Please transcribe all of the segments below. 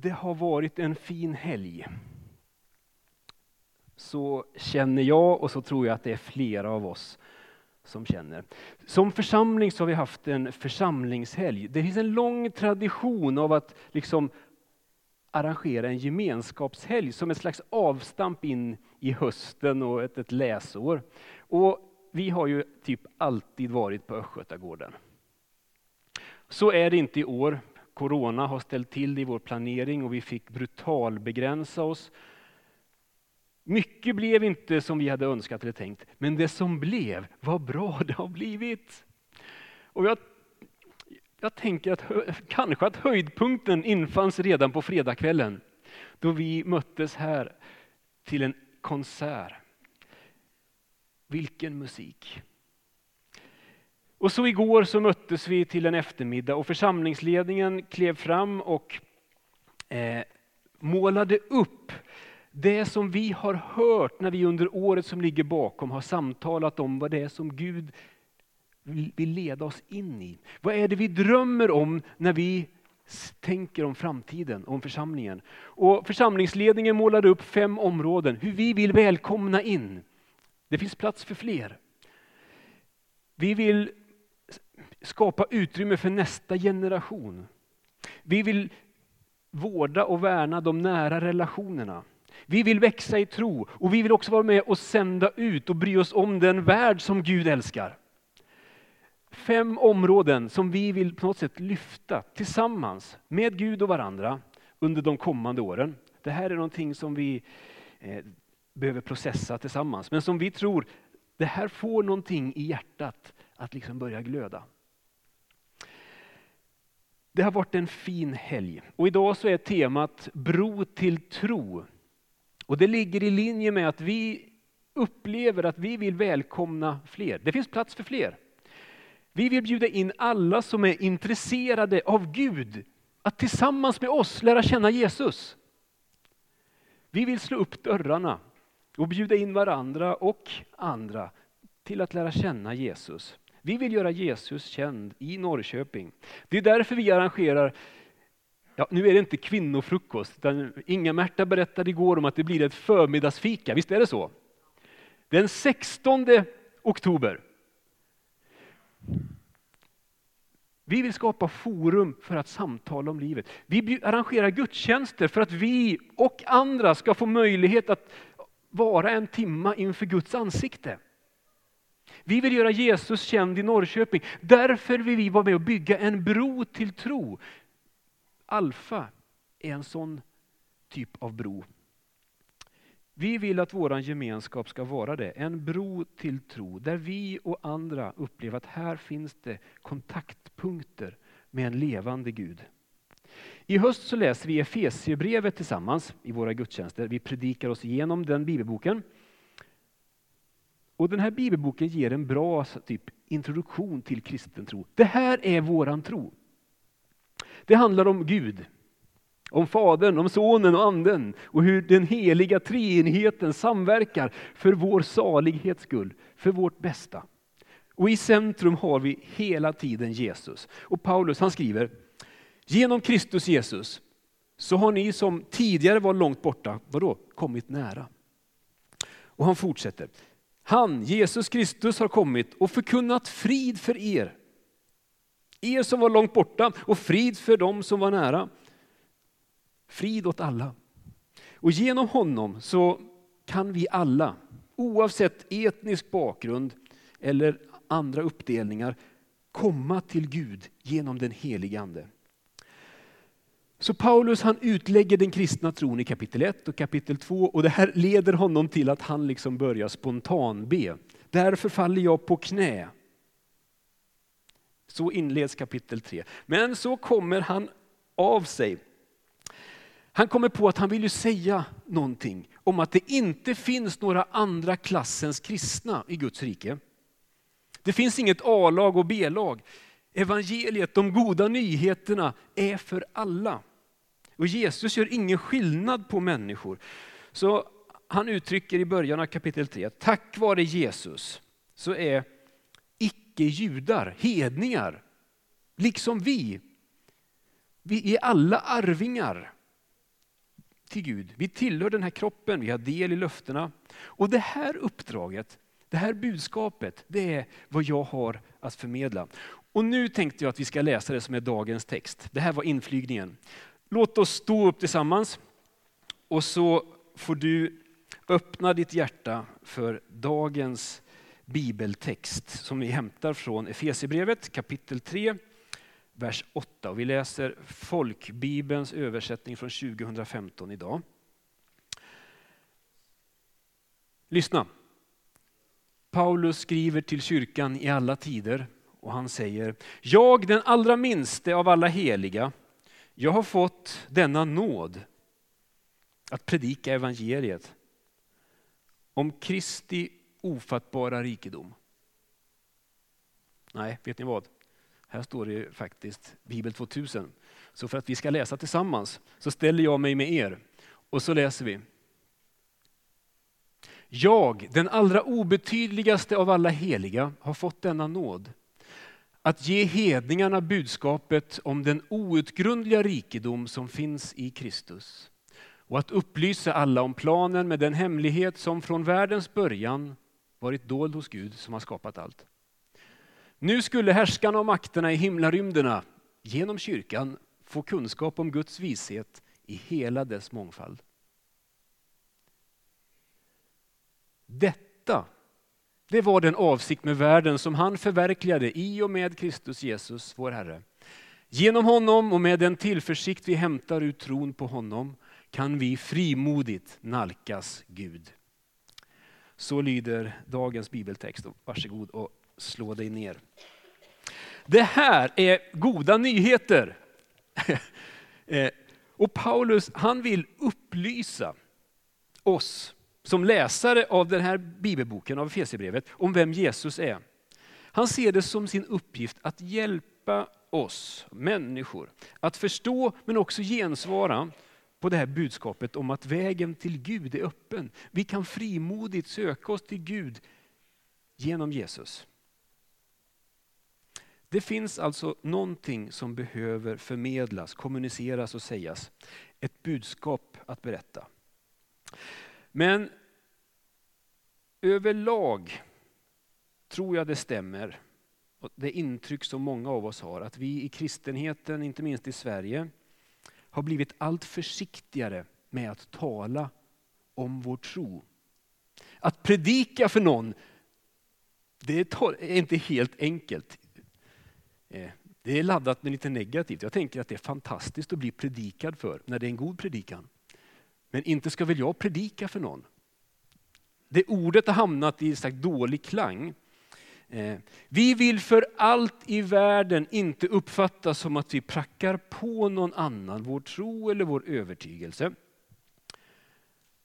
det har varit en fin helg. Så känner jag och så tror jag att det är flera av oss som känner. Som församling så har vi haft en församlingshelg. Det finns en lång tradition av att liksom arrangera en gemenskapshelg som ett slags avstamp in i hösten och ett, ett läsår. Och vi har ju typ alltid varit på Östgötagården. Så är det inte i år. Corona har ställt till det i vår planering och vi fick brutalbegränsa oss. Mycket blev inte som vi hade önskat eller tänkt, men det som blev, vad bra det har blivit. Och jag, jag tänker att kanske att höjdpunkten infanns redan på fredagskvällen, då vi möttes här till en konsert. Vilken musik! Och så igår så möttes vi till en eftermiddag och församlingsledningen klev fram och eh, målade upp det som vi har hört när vi under året som ligger bakom har samtalat om vad det är som Gud vill leda oss in i. Vad är det vi drömmer om när vi tänker om framtiden, om församlingen? Och församlingsledningen målade upp fem områden, hur vi vill välkomna in. Det finns plats för fler. Vi vill skapa utrymme för nästa generation. Vi vill vårda och värna de nära relationerna. Vi vill växa i tro och vi vill också vara med och sända ut och bry oss om den värld som Gud älskar. Fem områden som vi vill på något sätt lyfta tillsammans med Gud och varandra under de kommande åren. Det här är någonting som vi eh, behöver processa tillsammans, men som vi tror, det här får någonting i hjärtat att liksom börja glöda. Det har varit en fin helg och idag så är temat bro till tro. Och det ligger i linje med att vi upplever att vi vill välkomna fler. Det finns plats för fler. Vi vill bjuda in alla som är intresserade av Gud att tillsammans med oss lära känna Jesus. Vi vill slå upp dörrarna och bjuda in varandra och andra till att lära känna Jesus. Vi vill göra Jesus känd i Norrköping. Det är därför vi arrangerar Ja, nu är det inte kvinnofrukost, utan Inga-Märta berättade igår om att det blir ett förmiddagsfika, visst är det så? Den 16 oktober. Vi vill skapa forum för att samtala om livet. Vi arrangerar gudstjänster för att vi och andra ska få möjlighet att vara en timma inför Guds ansikte. Vi vill göra Jesus känd i Norrköping. Därför vill vi vara med och bygga en bro till tro. Alfa är en sån typ av bro. Vi vill att vår gemenskap ska vara det, en bro till tro, där vi och andra upplever att här finns det kontaktpunkter med en levande Gud. I höst så läser vi Efesierbrevet tillsammans i våra gudstjänster. Vi predikar oss igenom den bibelboken. Och Den här bibelboken ger en bra typ, introduktion till kristen tro. Det här är våran tro. Det handlar om Gud, om Fadern, om Sonen och Anden och hur den heliga treenigheten samverkar för vår salighets skull, för vårt bästa. Och i centrum har vi hela tiden Jesus. Och Paulus han skriver, genom Kristus Jesus så har ni som tidigare var långt borta, vadå, kommit nära. Och han fortsätter, han, Jesus Kristus, har kommit och förkunnat frid för er er som var långt borta och frid för dem som var nära. Frid åt alla. Och genom honom så kan vi alla, oavsett etnisk bakgrund eller andra uppdelningar, komma till Gud genom den helige Ande. Så Paulus han utlägger den kristna tron i kapitel 1 och kapitel 2 och det här leder honom till att han liksom börjar spontanbe. Därför faller jag på knä så inleds kapitel 3. Men så kommer han av sig. Han kommer på att han vill ju säga någonting om att det inte finns några andra klassens kristna i Guds rike. Det finns inget A-lag och B-lag. Evangeliet, de goda nyheterna, är för alla. Och Jesus gör ingen skillnad på människor. Så han uttrycker i början av kapitel 3, tack vare Jesus så är icke-judar, hedningar, liksom vi. Vi är alla arvingar till Gud. Vi tillhör den här kroppen, vi har del i löftena. Och det här uppdraget, det här budskapet, det är vad jag har att förmedla. Och nu tänkte jag att vi ska läsa det som är dagens text. Det här var inflygningen. Låt oss stå upp tillsammans och så får du öppna ditt hjärta för dagens bibeltext som vi hämtar från Efesierbrevet kapitel 3, vers 8. vi läser folkbibelns översättning från 2015 idag. Lyssna. Paulus skriver till kyrkan i alla tider och han säger, jag den allra minste av alla heliga, jag har fått denna nåd att predika evangeliet om Kristi ofattbara rikedom. Nej, vet ni vad? Här står det faktiskt Bibel 2000. Så för att vi ska läsa tillsammans så ställer jag mig med er och så läser vi. Jag, den allra obetydligaste av alla heliga, har fått denna nåd att ge hedningarna budskapet om den outgrundliga rikedom som finns i Kristus och att upplysa alla om planen med den hemlighet som från världens början varit dold hos Gud som har skapat allt. Nu skulle härskarna och makterna i himlarymderna genom kyrkan få kunskap om Guds vishet i hela dess mångfald. Detta, det var den avsikt med världen som han förverkligade i och med Kristus Jesus, vår Herre. Genom honom och med den tillförsikt vi hämtar ur tron på honom kan vi frimodigt nalkas Gud. Så lyder dagens bibeltext. Varsågod och slå dig ner. Det här är goda nyheter. Eh, och Paulus han vill upplysa oss som läsare av den här bibelboken, av Efesierbrevet, om vem Jesus är. Han ser det som sin uppgift att hjälpa oss människor att förstå men också gensvara på det här budskapet om att vägen till Gud är öppen. Vi kan frimodigt söka oss till Gud genom Jesus. Det finns alltså någonting som behöver förmedlas, kommuniceras och sägas. Ett budskap att berätta. Men överlag tror jag det stämmer, det intryck som många av oss har, att vi i kristenheten, inte minst i Sverige, har blivit allt försiktigare med att tala om vår tro. Att predika för någon, det är inte helt enkelt. Eh, det är laddat med lite negativt. Jag tänker att det är fantastiskt att bli predikad för när det är en god predikan. Men inte ska väl jag predika för någon? Det ordet har hamnat i en dålig klang. Eh, vi vill för allt i världen inte uppfattas som att vi prackar på någon annan vår tro eller vår övertygelse.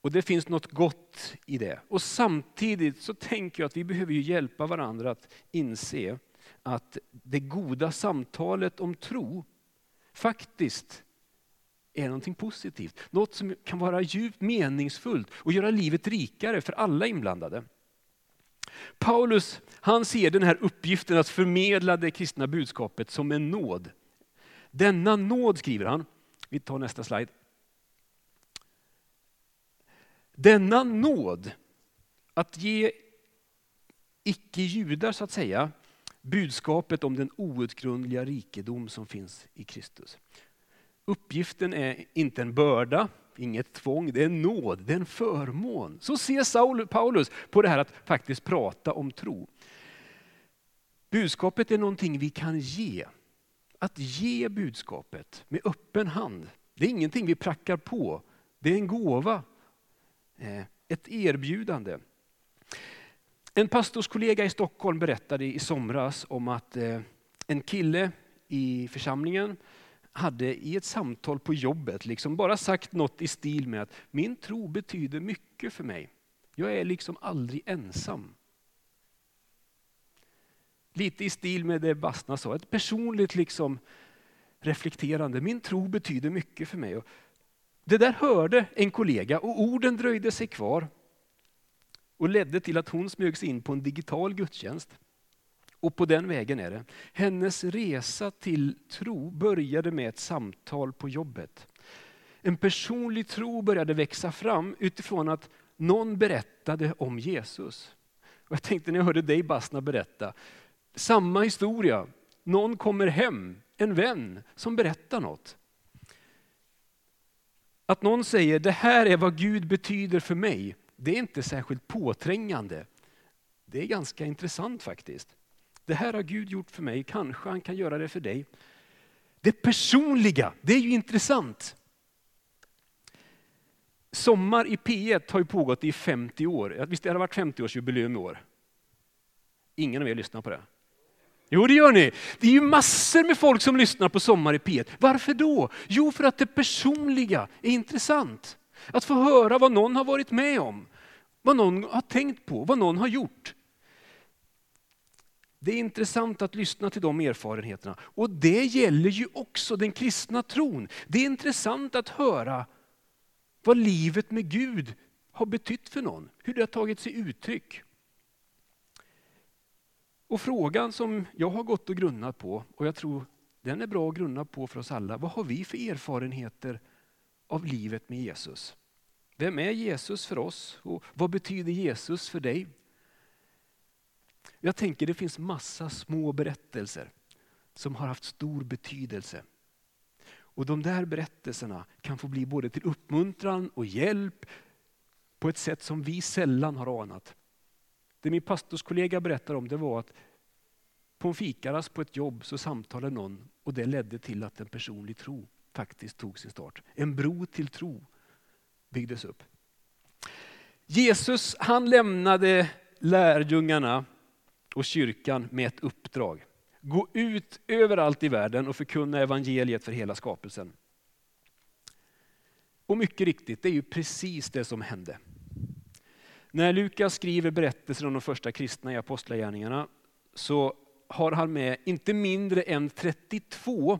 Och det finns något gott i det. Och samtidigt så tänker jag att vi behöver hjälpa varandra att inse att det goda samtalet om tro faktiskt är någonting positivt. Något som kan vara djupt meningsfullt och göra livet rikare för alla inblandade. Paulus han ser den här uppgiften att förmedla det kristna budskapet som en nåd. Denna nåd, skriver han, vi tar nästa slide. Denna nåd att ge icke-judar så att säga budskapet om den outgrundliga rikedom som finns i Kristus. Uppgiften är inte en börda, inget tvång, det är en nåd, det är en förmån. Så ser Saul, Paulus på det här att faktiskt prata om tro. Budskapet är någonting vi kan ge. Att ge budskapet med öppen hand, det är ingenting vi prackar på. Det är en gåva, eh, ett erbjudande. En pastorskollega i Stockholm berättade i somras om att eh, en kille i församlingen hade i ett samtal på jobbet liksom bara sagt något i stil med att min tro betyder mycket för mig. Jag är liksom aldrig ensam. Lite i stil med det Bastna sa, ett personligt liksom reflekterande. Min tro betyder mycket för mig. Och det där hörde en kollega och orden dröjde sig kvar och ledde till att hon smög sig in på en digital gudstjänst. Och på den vägen är det. Hennes resa till tro började med ett samtal på jobbet. En personlig tro började växa fram utifrån att någon berättade om Jesus. Och jag tänkte när jag hörde dig Basna berätta, samma historia. Någon kommer hem, en vän, som berättar något. Att någon säger, det här är vad Gud betyder för mig, det är inte särskilt påträngande. Det är ganska intressant faktiskt. Det här har Gud gjort för mig, kanske han kan göra det för dig. Det personliga, det är ju intressant. Sommar i P1 har ju pågått i 50 år. Visst det har varit 50-årsjubileum i år? Ingen av er lyssnar på det? Jo, det gör ni. Det är ju massor med folk som lyssnar på Sommar i P1. Varför då? Jo, för att det personliga är intressant. Att få höra vad någon har varit med om, vad någon har tänkt på, vad någon har gjort. Det är intressant att lyssna till de erfarenheterna. Och det gäller ju också den kristna tron. Det är intressant att höra vad livet med Gud har betytt för någon, hur det har tagit sig uttryck. Och frågan som jag har gått och grunnat på, och jag tror den är bra att grunna på för oss alla. Vad har vi för erfarenheter av livet med Jesus? Vem är Jesus för oss och vad betyder Jesus för dig? Jag tänker det finns massa små berättelser som har haft stor betydelse. Och de där berättelserna kan få bli både till uppmuntran och hjälp på ett sätt som vi sällan har anat. Det min pastorskollega berättade om det var att på en fikarast på ett jobb så samtalade någon och det ledde till att en personlig tro faktiskt tog sin start. En bro till tro byggdes upp. Jesus han lämnade lärjungarna och kyrkan med ett uppdrag. Gå ut överallt i världen och förkunna evangeliet för hela skapelsen. Och mycket riktigt, det är ju precis det som hände. När Lukas skriver berättelser om de första kristna i Apostlagärningarna så har han med inte mindre än 32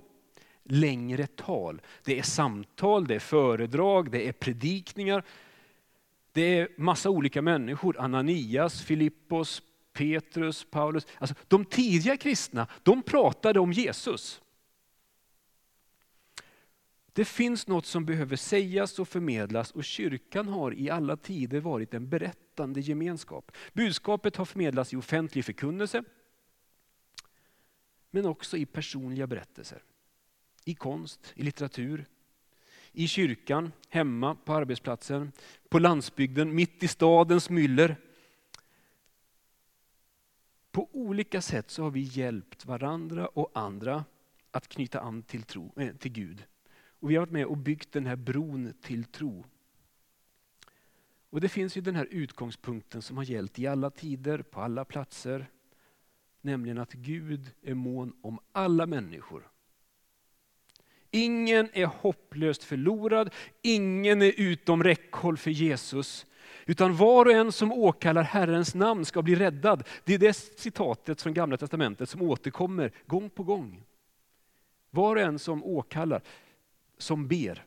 längre tal. Det är samtal, det är föredrag, det är predikningar. Det är massa olika människor, Ananias, Filippos, Petrus, Paulus. Alltså, de tidiga kristna de pratade om Jesus. Det finns något som behöver sägas och förmedlas och kyrkan har i alla tider varit en berättande gemenskap. Budskapet har förmedlats i offentlig förkunnelse, men också i personliga berättelser. I konst, i litteratur, i kyrkan, hemma, på arbetsplatsen, på landsbygden, mitt i stadens myller. På olika sätt så har vi hjälpt varandra och andra att knyta an till, tro, eh, till Gud. Och vi har varit med och byggt den här bron till tro. Och Det finns ju den här utgångspunkten som har gällt i alla tider, på alla platser. Nämligen att Gud är mån om alla människor. Ingen är hopplöst förlorad, ingen är utom räckhåll för Jesus. Utan var och en som åkallar Herrens namn ska bli räddad. Det är det citatet från Gamla Testamentet som återkommer gång på gång. Var och en som åkallar, som ber.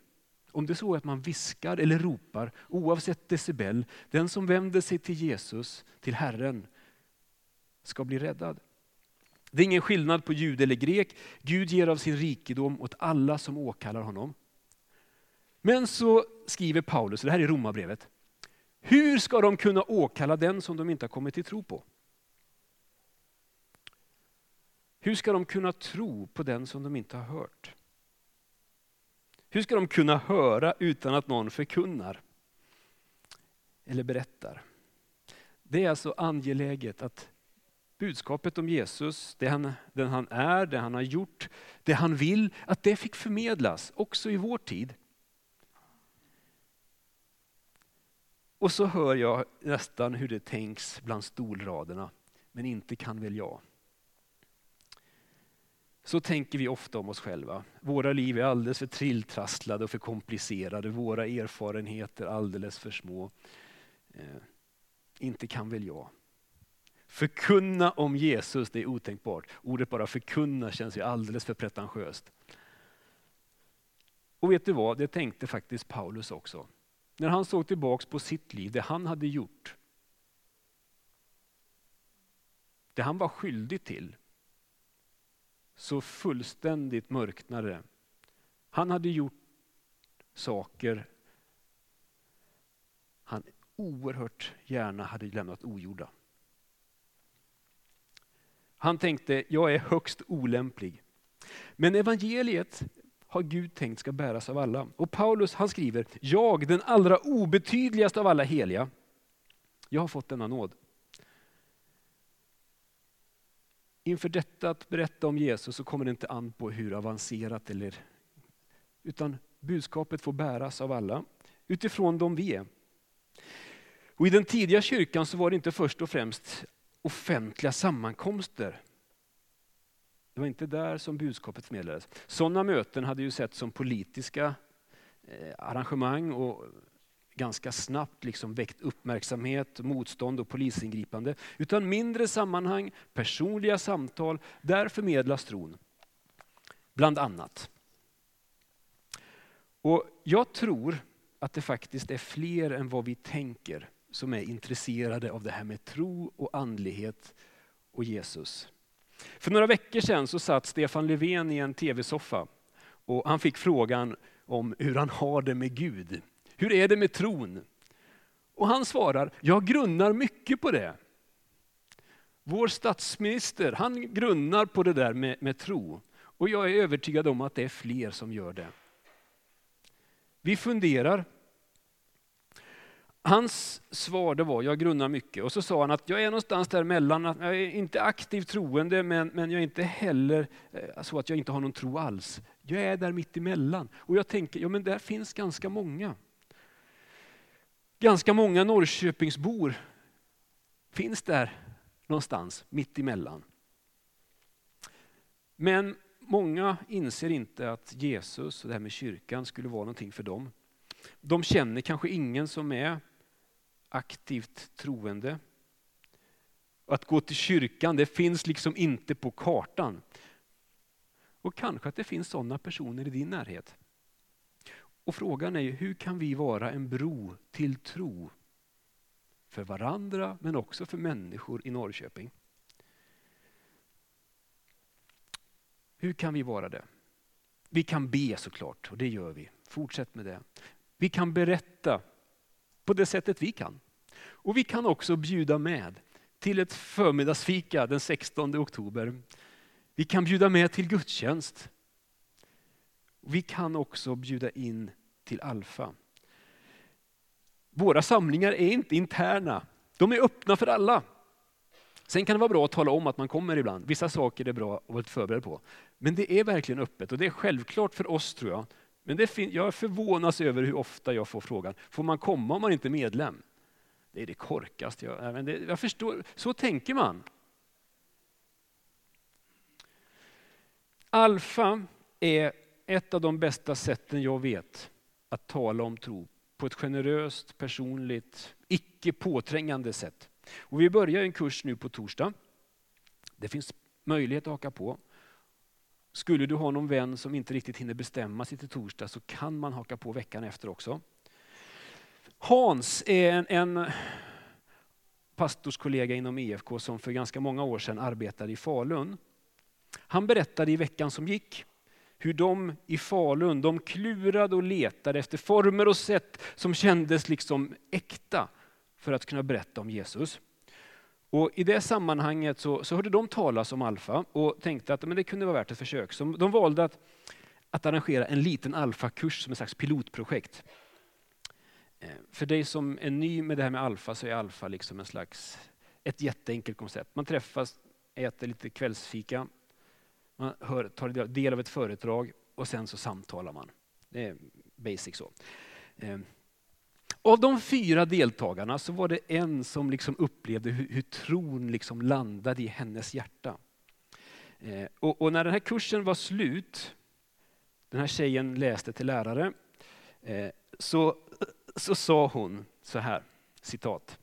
Om det är så att man viskar eller ropar, oavsett decibel, den som vänder sig till Jesus, till Herren, ska bli räddad. Det är ingen skillnad på jude eller grek. Gud ger av sin rikedom åt alla som åkallar honom. Men så skriver Paulus, det här är Romarbrevet, hur ska de kunna åkalla den som de inte har kommit till tro på? Hur ska de kunna tro på den som de inte har hört? Hur ska de kunna höra utan att någon förkunnar eller berättar? Det är alltså angeläget att budskapet om Jesus, det han, den han är, det han har gjort, det han vill, att det fick förmedlas också i vår tid. Och så hör jag nästan hur det tänks bland stolraderna, men inte kan väl jag. Så tänker vi ofta om oss själva. Våra liv är alldeles för trilltrasslade och för komplicerade, våra erfarenheter alldeles för små. Eh, inte kan väl jag. Förkunna om Jesus, det är otänkbart. Ordet bara förkunna känns ju alldeles för pretentiöst. Och vet du vad, det tänkte faktiskt Paulus också. När han såg tillbaks på sitt liv, det han hade gjort. Det han var skyldig till. Så fullständigt mörknade det. Han hade gjort saker han oerhört gärna hade lämnat ogjorda. Han tänkte, jag är högst olämplig. Men evangeliet har Gud tänkt ska bäras av alla. Och Paulus han skriver, jag den allra obetydligaste av alla heliga, jag har fått denna nåd. Inför detta att berätta om Jesus så kommer det inte an på hur avancerat eller utan budskapet får bäras av alla utifrån de vi är. Och I den tidiga kyrkan så var det inte först och främst offentliga sammankomster. Det var inte där som budskapet förmedlades. Sådana möten hade ju sett som politiska eh, arrangemang och ganska snabbt liksom väckt uppmärksamhet, motstånd och polisingripande. Utan mindre sammanhang, personliga samtal, där förmedlas tron. Bland annat. Och Jag tror att det faktiskt är fler än vad vi tänker som är intresserade av det här med tro och andlighet och Jesus. För några veckor sedan så satt Stefan Löfven i en tv-soffa och han fick frågan om hur han har det med Gud. Hur är det med tron? Och han svarar, jag grunnar mycket på det. Vår statsminister, han grunnar på det där med, med tro. Och jag är övertygad om att det är fler som gör det. Vi funderar. Hans svar det var, jag grunnar mycket. Och så sa han att jag är någonstans däremellan. Jag är inte aktivt troende men, men jag är inte heller eh, så att jag inte har någon tro alls. Jag är där mitt emellan. Och jag tänker, ja men där finns ganska många. Ganska många Norrköpingsbor finns där någonstans mitt emellan. Men många inser inte att Jesus och det här med kyrkan skulle vara någonting för dem. De känner kanske ingen som är aktivt troende. Att gå till kyrkan, det finns liksom inte på kartan. Och kanske att det finns sådana personer i din närhet. Och frågan är ju, hur kan vi vara en bro till tro? För varandra men också för människor i Norrköping. Hur kan vi vara det? Vi kan be såklart och det gör vi. Fortsätt med det. Vi kan berätta på det sättet vi kan. Och vi kan också bjuda med till ett förmiddagsfika den 16 oktober. Vi kan bjuda med till gudstjänst. Vi kan också bjuda in till Alfa. Våra samlingar är inte interna, de är öppna för alla. Sen kan det vara bra att tala om att man kommer ibland. Vissa saker är bra att vara förberedd på. Men det är verkligen öppet och det är självklart för oss tror jag. Men det jag förvånas över hur ofta jag får frågan, får man komma om man inte är medlem? Det är det korkaste jag... Men det, jag förstår, så tänker man. Alfa är ett av de bästa sätten jag vet att tala om tro på ett generöst, personligt, icke påträngande sätt. Och vi börjar en kurs nu på torsdag. Det finns möjlighet att haka på. Skulle du ha någon vän som inte riktigt hinner bestämma sig till torsdag så kan man haka på veckan efter också. Hans är en, en pastorskollega inom IFK som för ganska många år sedan arbetade i Falun. Han berättade i veckan som gick hur de i Falun de klurade och letade efter former och sätt som kändes liksom äkta för att kunna berätta om Jesus. Och I det sammanhanget så, så hörde de talas om Alfa och tänkte att men det kunde vara värt ett försök. Så de valde att, att arrangera en liten Alfa-kurs som ett slags pilotprojekt. Eh, för dig som är ny med det här med Alfa så är Alfa liksom en slags, ett jätteenkelt koncept. Man träffas, äter lite kvällsfika, man hör, tar del av ett föredrag och sen så samtalar man. Det är basic så. Ehm, av de fyra deltagarna så var det en som liksom upplevde hur, hur tron liksom landade i hennes hjärta. Eh, och, och, när den här kursen var slut, den här tjejen läste till lärare, eh, så, så sa hon så här, citat.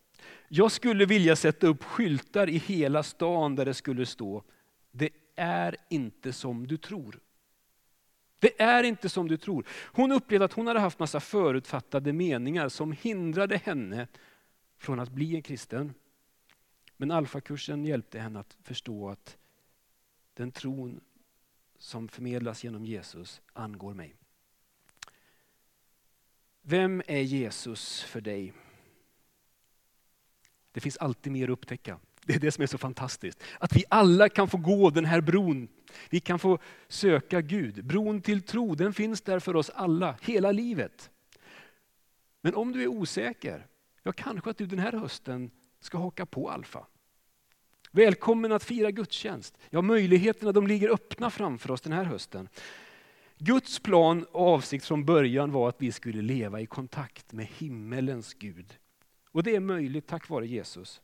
Jag skulle vilja sätta upp skyltar i hela stan där det skulle stå, det är inte som du tror. Det är inte som du tror. Hon upplevde att hon hade haft massa förutfattade meningar som hindrade henne från att bli en kristen. Men alfakursen hjälpte henne att förstå att den tron som förmedlas genom Jesus angår mig. Vem är Jesus för dig? Det finns alltid mer att upptäcka. Det är det som är så fantastiskt. Att vi alla kan få gå den här bron. Vi kan få söka Gud. Bron till tro, den finns där för oss alla, hela livet. Men om du är osäker, ja kanske att du den här hösten ska haka på Alfa. Välkommen att fira gudstjänst. Ja, möjligheterna de ligger öppna framför oss den här hösten. Guds plan och avsikt från början var att vi skulle leva i kontakt med himmelens Gud. Och det är möjligt tack vare Jesus.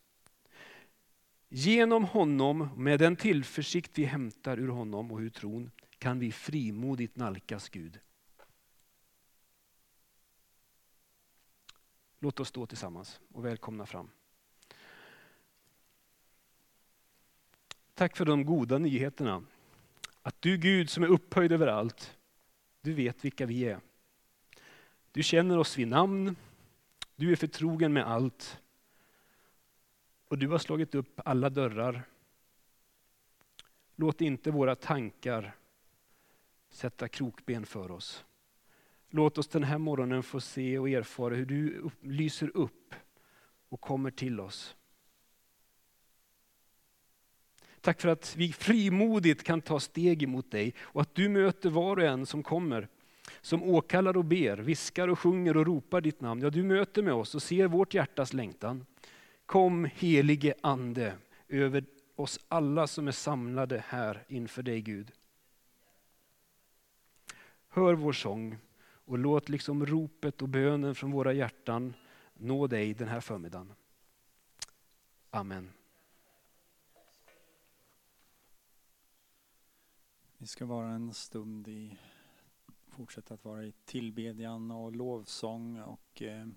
Genom honom, med den tillförsikt vi hämtar ur honom och ur tron, kan vi frimodigt nalkas Gud. Låt oss stå tillsammans och välkomna fram. Tack för de goda nyheterna. Att du Gud som är upphöjd över allt, du vet vilka vi är. Du känner oss vid namn, du är förtrogen med allt. Och du har slagit upp alla dörrar. Låt inte våra tankar sätta krokben för oss. Låt oss den här morgonen få se och erfara hur du lyser upp och kommer till oss. Tack för att vi frimodigt kan ta steg emot dig och att du möter var och en som kommer. Som åkallar och ber, viskar och sjunger och ropar ditt namn. Ja, du möter med oss och ser vårt hjärtas längtan. Kom helige Ande över oss alla som är samlade här inför dig Gud. Hör vår sång och låt liksom ropet och bönen från våra hjärtan nå dig den här förmiddagen. Amen. Vi ska vara en stund i, fortsätta att vara i tillbedjan och lovsång och eh,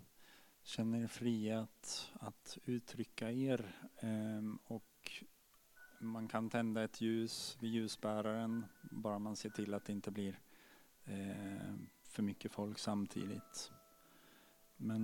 känner er fria att, att uttrycka er. Eh, och man kan tända ett ljus vid ljusbäraren, bara man ser till att det inte blir eh, för mycket folk samtidigt. Men